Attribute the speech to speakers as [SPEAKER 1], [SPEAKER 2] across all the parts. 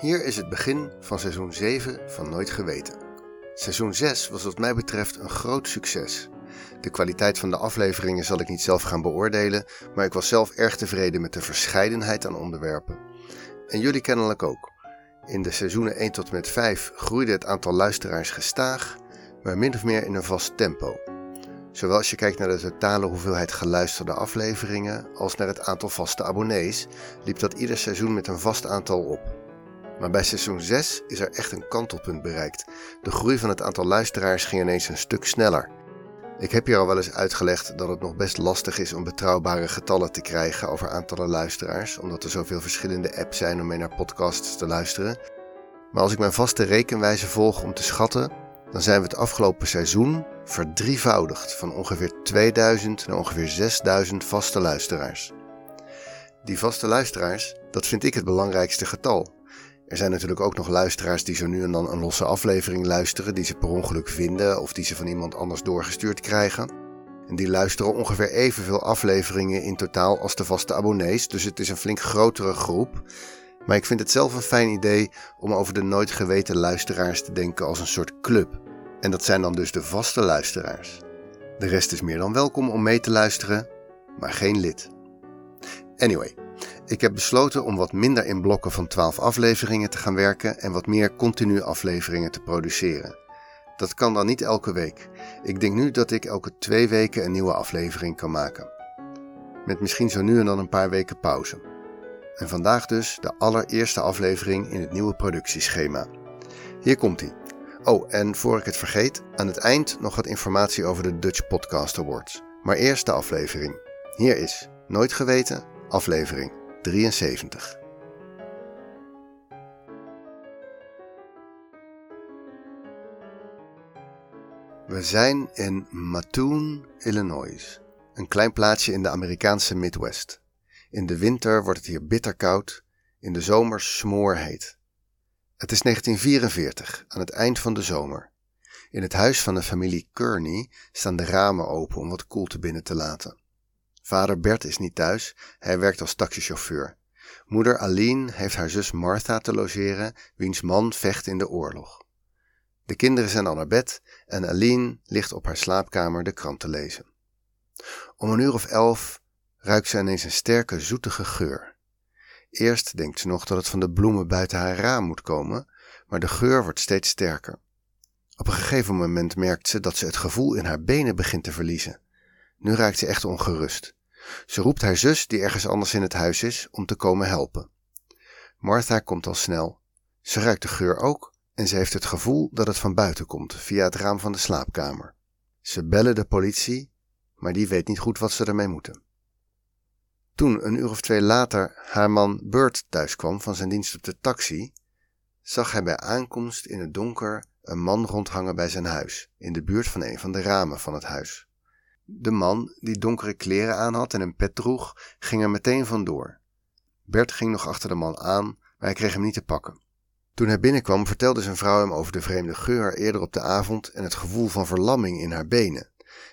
[SPEAKER 1] Hier is het begin van seizoen 7 van Nooit Geweten. Seizoen 6 was wat mij betreft een groot succes. De kwaliteit van de afleveringen zal ik niet zelf gaan beoordelen, maar ik was zelf erg tevreden met de verscheidenheid aan onderwerpen. En jullie kennelijk ook. In de seizoenen 1 tot en met 5 groeide het aantal luisteraars gestaag, maar min of meer in een vast tempo. Zowel als je kijkt naar de totale hoeveelheid geluisterde afleveringen als naar het aantal vaste abonnees, liep dat ieder seizoen met een vast aantal op. Maar bij seizoen 6 is er echt een kantelpunt bereikt. De groei van het aantal luisteraars ging ineens een stuk sneller. Ik heb hier al wel eens uitgelegd dat het nog best lastig is om betrouwbare getallen te krijgen over aantallen luisteraars, omdat er zoveel verschillende apps zijn om mee naar podcasts te luisteren. Maar als ik mijn vaste rekenwijze volg om te schatten, dan zijn we het afgelopen seizoen verdrievoudigd van ongeveer 2000 naar ongeveer 6000 vaste luisteraars. Die vaste luisteraars, dat vind ik het belangrijkste getal. Er zijn natuurlijk ook nog luisteraars die zo nu en dan een losse aflevering luisteren, die ze per ongeluk vinden of die ze van iemand anders doorgestuurd krijgen. En die luisteren ongeveer evenveel afleveringen in totaal als de vaste abonnees, dus het is een flink grotere groep. Maar ik vind het zelf een fijn idee om over de nooit geweten luisteraars te denken als een soort club. En dat zijn dan dus de vaste luisteraars. De rest is meer dan welkom om mee te luisteren, maar geen lid. Anyway, ik heb besloten om wat minder in blokken van 12 afleveringen te gaan werken en wat meer continu afleveringen te produceren. Dat kan dan niet elke week. Ik denk nu dat ik elke twee weken een nieuwe aflevering kan maken. Met misschien zo nu en dan een paar weken pauze. En vandaag dus de allereerste aflevering in het nieuwe productieschema. Hier komt ie. Oh, en voor ik het vergeet, aan het eind nog wat informatie over de Dutch Podcast Awards. Maar eerst de aflevering. Hier is Nooit Geweten, aflevering 73. We zijn in Mattoon, Illinois, een klein plaatsje in de Amerikaanse Midwest. In de winter wordt het hier bitter koud, in de zomer smoorheet. Het is 1944, aan het eind van de zomer. In het huis van de familie Kearney staan de ramen open om wat koelte binnen te laten. Vader Bert is niet thuis, hij werkt als taxichauffeur. Moeder Aline heeft haar zus Martha te logeren, wiens man vecht in de oorlog. De kinderen zijn al naar bed en Aline ligt op haar slaapkamer de krant te lezen. Om een uur of elf ruikt ze ineens een sterke, zoetige geur. Eerst denkt ze nog dat het van de bloemen buiten haar raam moet komen, maar de geur wordt steeds sterker. Op een gegeven moment merkt ze dat ze het gevoel in haar benen begint te verliezen. Nu raakt ze echt ongerust. Ze roept haar zus, die ergens anders in het huis is, om te komen helpen. Martha komt al snel. Ze ruikt de geur ook en ze heeft het gevoel dat het van buiten komt, via het raam van de slaapkamer. Ze bellen de politie, maar die weet niet goed wat ze ermee moeten. Toen, een uur of twee later, haar man Bert thuis kwam van zijn dienst op de taxi, zag hij bij aankomst in het donker een man rondhangen bij zijn huis, in de buurt van een van de ramen van het huis. De man, die donkere kleren aan had en een pet droeg, ging er meteen vandoor. Bert ging nog achter de man aan, maar hij kreeg hem niet te pakken. Toen hij binnenkwam, vertelde zijn vrouw hem over de vreemde geur eerder op de avond en het gevoel van verlamming in haar benen.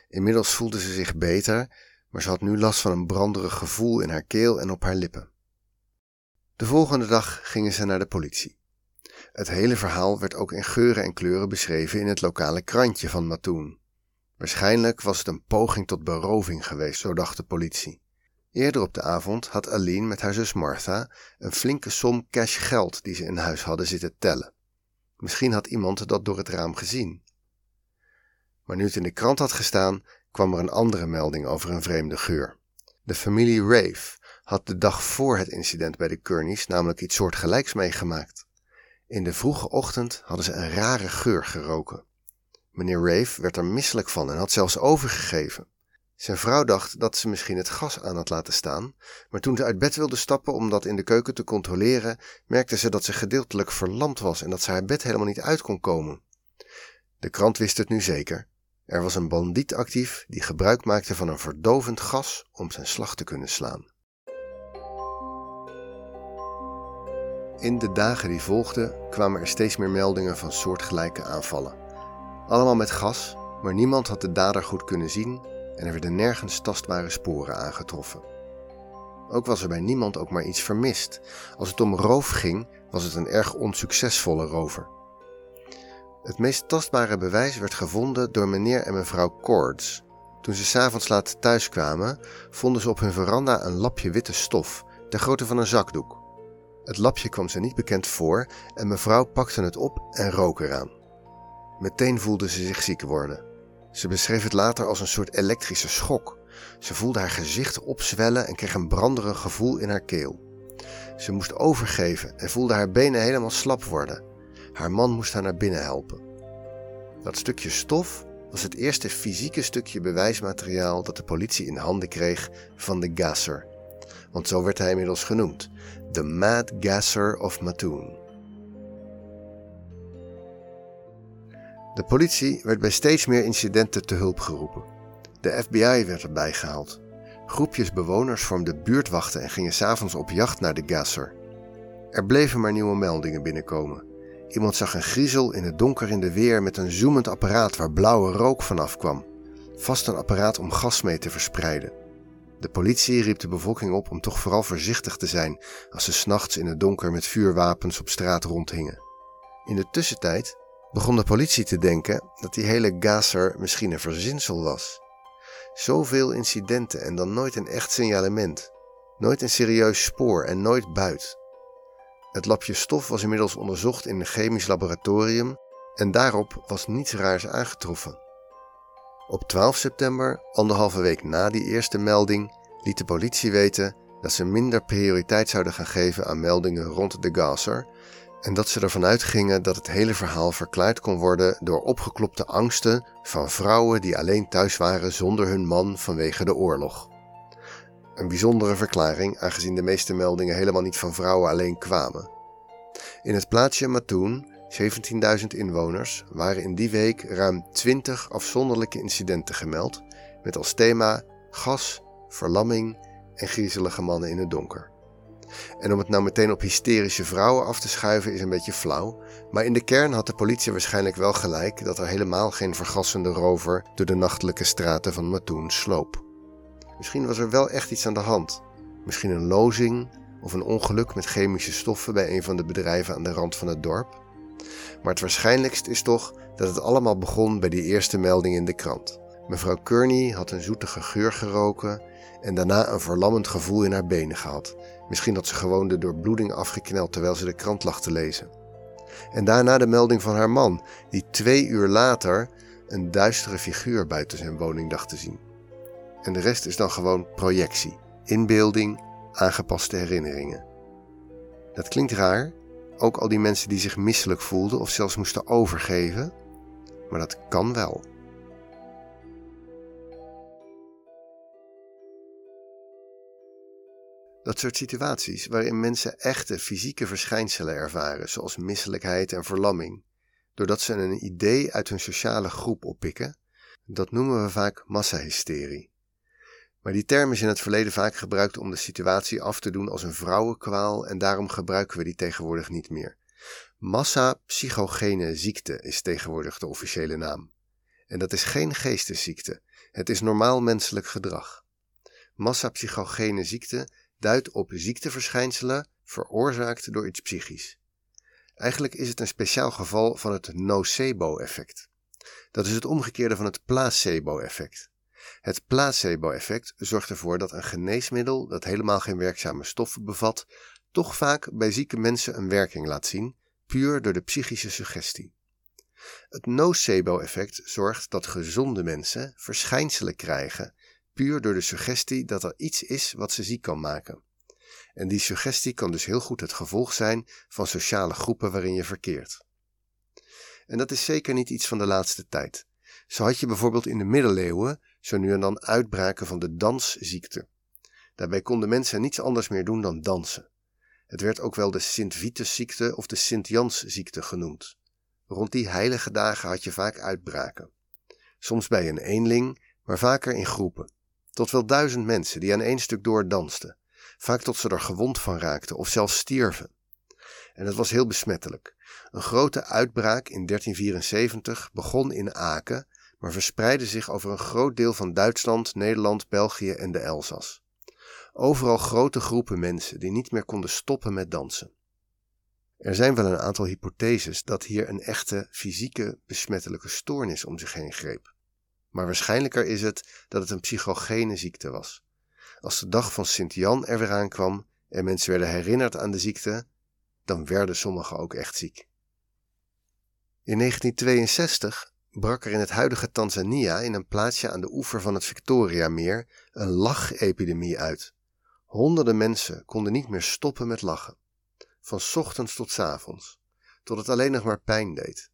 [SPEAKER 1] Inmiddels voelde ze zich beter, maar ze had nu last van een branderig gevoel in haar keel en op haar lippen. De volgende dag gingen ze naar de politie. Het hele verhaal werd ook in geuren en kleuren beschreven in het lokale krantje van Matoen. Waarschijnlijk was het een poging tot beroving geweest, zo dacht de politie. Eerder op de avond had Aline met haar zus Martha een flinke som cash geld die ze in huis hadden zitten tellen. Misschien had iemand dat door het raam gezien. Maar nu het in de krant had gestaan, kwam er een andere melding over een vreemde geur. De familie Rave had de dag voor het incident bij de Kearneys namelijk iets soortgelijks meegemaakt. In de vroege ochtend hadden ze een rare geur geroken. Meneer Rave werd er misselijk van en had zelfs overgegeven. Zijn vrouw dacht dat ze misschien het gas aan had laten staan, maar toen ze uit bed wilde stappen om dat in de keuken te controleren, merkte ze dat ze gedeeltelijk verlamd was en dat ze haar bed helemaal niet uit kon komen. De krant wist het nu zeker. Er was een bandiet actief die gebruik maakte van een verdovend gas om zijn slag te kunnen slaan. In de dagen die volgden kwamen er steeds meer meldingen van soortgelijke aanvallen. Allemaal met gas, maar niemand had de dader goed kunnen zien en er werden nergens tastbare sporen aangetroffen. Ook was er bij niemand ook maar iets vermist. Als het om roof ging, was het een erg onsuccesvolle rover. Het meest tastbare bewijs werd gevonden door meneer en mevrouw Cords. Toen ze s'avonds laat thuiskwamen, vonden ze op hun veranda een lapje witte stof, ter grootte van een zakdoek. Het lapje kwam ze niet bekend voor en mevrouw pakte het op en rook eraan. Meteen voelde ze zich ziek worden. Ze beschreef het later als een soort elektrische schok. Ze voelde haar gezicht opzwellen en kreeg een branderig gevoel in haar keel. Ze moest overgeven en voelde haar benen helemaal slap worden. Haar man moest haar naar binnen helpen. Dat stukje stof was het eerste fysieke stukje bewijsmateriaal dat de politie in handen kreeg van de gasser. Want zo werd hij inmiddels genoemd: de Mad Gasser of Mattoon. De politie werd bij steeds meer incidenten te hulp geroepen. De FBI werd erbij gehaald. Groepjes bewoners vormden buurtwachten en gingen s'avonds op jacht naar de gasser. Er bleven maar nieuwe meldingen binnenkomen. Iemand zag een griezel in het donker in de weer met een zoemend apparaat waar blauwe rook vanaf kwam. Vast een apparaat om gas mee te verspreiden. De politie riep de bevolking op om toch vooral voorzichtig te zijn als ze s'nachts in het donker met vuurwapens op straat rondhingen. In de tussentijd begon de politie te denken dat die hele gasser misschien een verzinsel was. Zoveel incidenten en dan nooit een echt signalement. Nooit een serieus spoor en nooit buit. Het lapje stof was inmiddels onderzocht in een chemisch laboratorium en daarop was niets raars aangetroffen. Op 12 september, anderhalve week na die eerste melding, liet de politie weten dat ze minder prioriteit zouden gaan geven aan meldingen rond de gasser en dat ze ervan uitgingen dat het hele verhaal verklaard kon worden door opgeklopte angsten van vrouwen die alleen thuis waren zonder hun man vanwege de oorlog. Een bijzondere verklaring, aangezien de meeste meldingen helemaal niet van vrouwen alleen kwamen. In het plaatsje Mattoon, 17.000 inwoners, waren in die week ruim 20 afzonderlijke incidenten gemeld, met als thema gas, verlamming en griezelige mannen in het donker. En om het nou meteen op hysterische vrouwen af te schuiven is een beetje flauw, maar in de kern had de politie waarschijnlijk wel gelijk dat er helemaal geen vergassende rover door de nachtelijke straten van Mattoon sloop. Misschien was er wel echt iets aan de hand. Misschien een lozing of een ongeluk met chemische stoffen bij een van de bedrijven aan de rand van het dorp. Maar het waarschijnlijkst is toch dat het allemaal begon bij die eerste melding in de krant. Mevrouw Kearney had een zoetige geur geroken en daarna een verlammend gevoel in haar benen gehad. Misschien had ze gewoon de doorbloeding afgekneld terwijl ze de krant lag te lezen. En daarna de melding van haar man, die twee uur later een duistere figuur buiten zijn woning dacht te zien. En de rest is dan gewoon projectie, inbeelding, aangepaste herinneringen. Dat klinkt raar, ook al die mensen die zich misselijk voelden of zelfs moesten overgeven, maar dat kan wel. Dat soort situaties waarin mensen echte fysieke verschijnselen ervaren, zoals misselijkheid en verlamming, doordat ze een idee uit hun sociale groep oppikken, dat noemen we vaak massahysterie. Maar die term is in het verleden vaak gebruikt om de situatie af te doen als een vrouwenkwaal en daarom gebruiken we die tegenwoordig niet meer. Massa-psychogene ziekte is tegenwoordig de officiële naam. En dat is geen geestesziekte, het is normaal menselijk gedrag. Massa-psychogene ziekte duidt op ziekteverschijnselen veroorzaakt door iets psychisch. Eigenlijk is het een speciaal geval van het nocebo-effect. Dat is het omgekeerde van het placebo-effect. Het placebo-effect zorgt ervoor dat een geneesmiddel dat helemaal geen werkzame stoffen bevat, toch vaak bij zieke mensen een werking laat zien, puur door de psychische suggestie. Het nocebo-effect zorgt dat gezonde mensen verschijnselen krijgen puur door de suggestie dat er iets is wat ze ziek kan maken. En die suggestie kan dus heel goed het gevolg zijn van sociale groepen waarin je verkeert. En dat is zeker niet iets van de laatste tijd. Zo had je bijvoorbeeld in de middeleeuwen zo nu en dan uitbraken van de dansziekte. Daarbij konden mensen niets anders meer doen dan dansen. Het werd ook wel de Sint-Vitusziekte of de Sint-Jansziekte genoemd. Rond die heilige dagen had je vaak uitbraken. Soms bij een eenling, maar vaker in groepen. Tot wel duizend mensen die aan één stuk door dansten, vaak tot ze er gewond van raakten of zelfs stierven. En het was heel besmettelijk. Een grote uitbraak in 1374 begon in Aken, maar verspreidde zich over een groot deel van Duitsland, Nederland, België en de Elzas. Overal grote groepen mensen die niet meer konden stoppen met dansen. Er zijn wel een aantal hypotheses dat hier een echte fysieke besmettelijke stoornis om zich heen greep. Maar waarschijnlijker is het dat het een psychogene ziekte was. Als de dag van Sint-Jan er weer aankwam en mensen werden herinnerd aan de ziekte, dan werden sommigen ook echt ziek. In 1962 brak er in het huidige Tanzania, in een plaatsje aan de oever van het Victoriameer, een lachepidemie uit. Honderden mensen konden niet meer stoppen met lachen. Van ochtends tot avonds, tot het alleen nog maar pijn deed.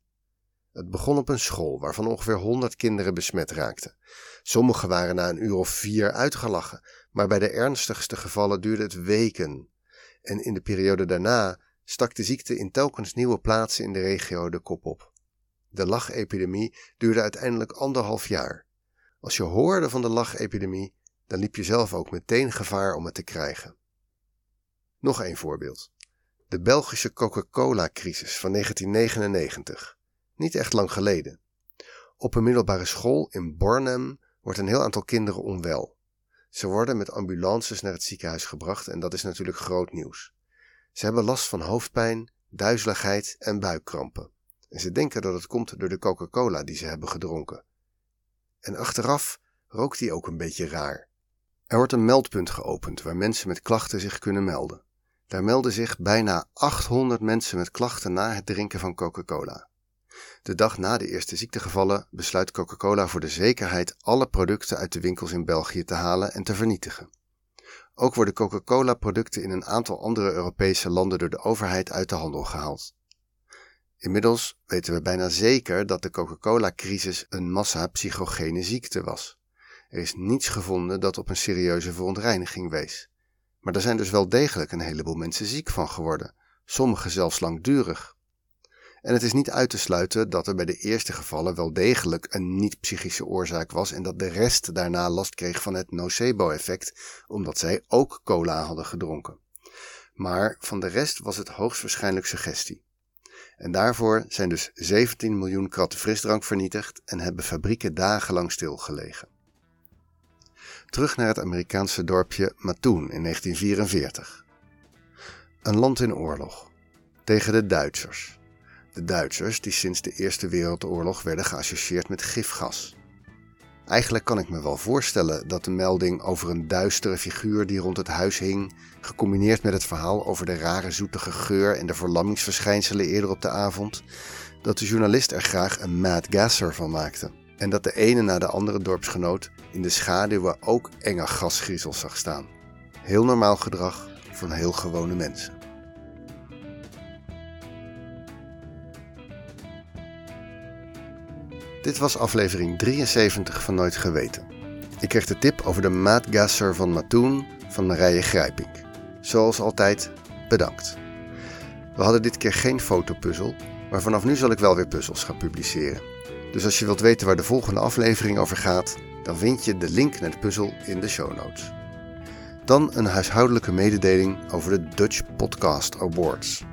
[SPEAKER 1] Het begon op een school waarvan ongeveer honderd kinderen besmet raakten. Sommigen waren na een uur of vier uitgelachen, maar bij de ernstigste gevallen duurde het weken. En in de periode daarna stak de ziekte in telkens nieuwe plaatsen in de regio de kop op. De lachepidemie duurde uiteindelijk anderhalf jaar. Als je hoorde van de lachepidemie, dan liep je zelf ook meteen gevaar om het te krijgen. Nog een voorbeeld. De Belgische Coca-Cola-crisis van 1999. Niet echt lang geleden. Op een middelbare school in Bornem wordt een heel aantal kinderen onwel. Ze worden met ambulances naar het ziekenhuis gebracht en dat is natuurlijk groot nieuws. Ze hebben last van hoofdpijn, duizeligheid en buikkrampen. En ze denken dat het komt door de Coca-Cola die ze hebben gedronken. En achteraf rookt die ook een beetje raar. Er wordt een meldpunt geopend waar mensen met klachten zich kunnen melden. Daar melden zich bijna 800 mensen met klachten na het drinken van Coca-Cola. De dag na de eerste ziektegevallen besluit Coca-Cola voor de zekerheid alle producten uit de winkels in België te halen en te vernietigen. Ook worden Coca-Cola-producten in een aantal andere Europese landen door de overheid uit de handel gehaald. Inmiddels weten we bijna zeker dat de Coca-Cola-crisis een massa-psychogene ziekte was. Er is niets gevonden dat op een serieuze verontreiniging wees. Maar er zijn dus wel degelijk een heleboel mensen ziek van geworden, sommigen zelfs langdurig. En het is niet uit te sluiten dat er bij de eerste gevallen wel degelijk een niet-psychische oorzaak was en dat de rest daarna last kreeg van het nocebo-effect, omdat zij ook cola hadden gedronken. Maar van de rest was het hoogstwaarschijnlijk suggestie. En daarvoor zijn dus 17 miljoen kratten frisdrank vernietigd en hebben fabrieken dagenlang stilgelegen. Terug naar het Amerikaanse dorpje Mattoon in 1944. Een land in oorlog. Tegen de Duitsers. De Duitsers die sinds de Eerste Wereldoorlog werden geassocieerd met gifgas. Eigenlijk kan ik me wel voorstellen dat de melding over een duistere figuur die rond het huis hing, gecombineerd met het verhaal over de rare zoetige geur en de verlammingsverschijnselen eerder op de avond, dat de journalist er graag een mad gasser van maakte. En dat de ene na de andere dorpsgenoot in de schaduwen ook enge gasgriezels zag staan. Heel normaal gedrag van heel gewone mensen. Dit was aflevering 73 van Nooit Geweten. Ik kreeg de tip over de maatgasser van Matoen van Marije Grijpink. Zoals altijd, bedankt. We hadden dit keer geen fotopuzzel, maar vanaf nu zal ik wel weer puzzels gaan publiceren. Dus als je wilt weten waar de volgende aflevering over gaat, dan vind je de link naar de puzzel in de show notes. Dan een huishoudelijke mededeling over de Dutch Podcast Awards.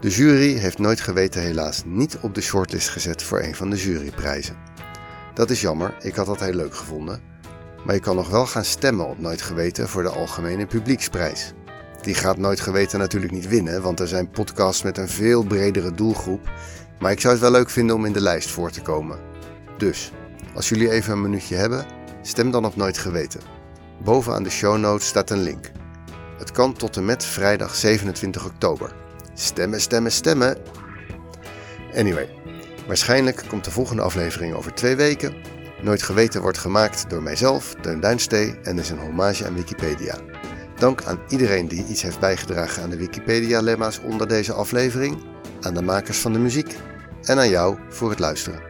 [SPEAKER 1] De jury heeft nooit geweten helaas niet op de shortlist gezet voor een van de juryprijzen. Dat is jammer, ik had dat heel leuk gevonden. Maar je kan nog wel gaan stemmen op Nooit Geweten voor de Algemene Publieksprijs. Die gaat Nooit Geweten natuurlijk niet winnen, want er zijn podcasts met een veel bredere doelgroep. Maar ik zou het wel leuk vinden om in de lijst voor te komen. Dus, als jullie even een minuutje hebben, stem dan op Nooit Geweten. Bovenaan de show notes staat een link. Het kan tot en met vrijdag 27 oktober. Stemmen, stemmen, stemmen. Anyway, waarschijnlijk komt de volgende aflevering over twee weken. Nooit geweten wordt gemaakt door mijzelf, Teun Duinstee en is een hommage aan Wikipedia. Dank aan iedereen die iets heeft bijgedragen aan de Wikipedia-lemma's onder deze aflevering, aan de makers van de muziek en aan jou voor het luisteren.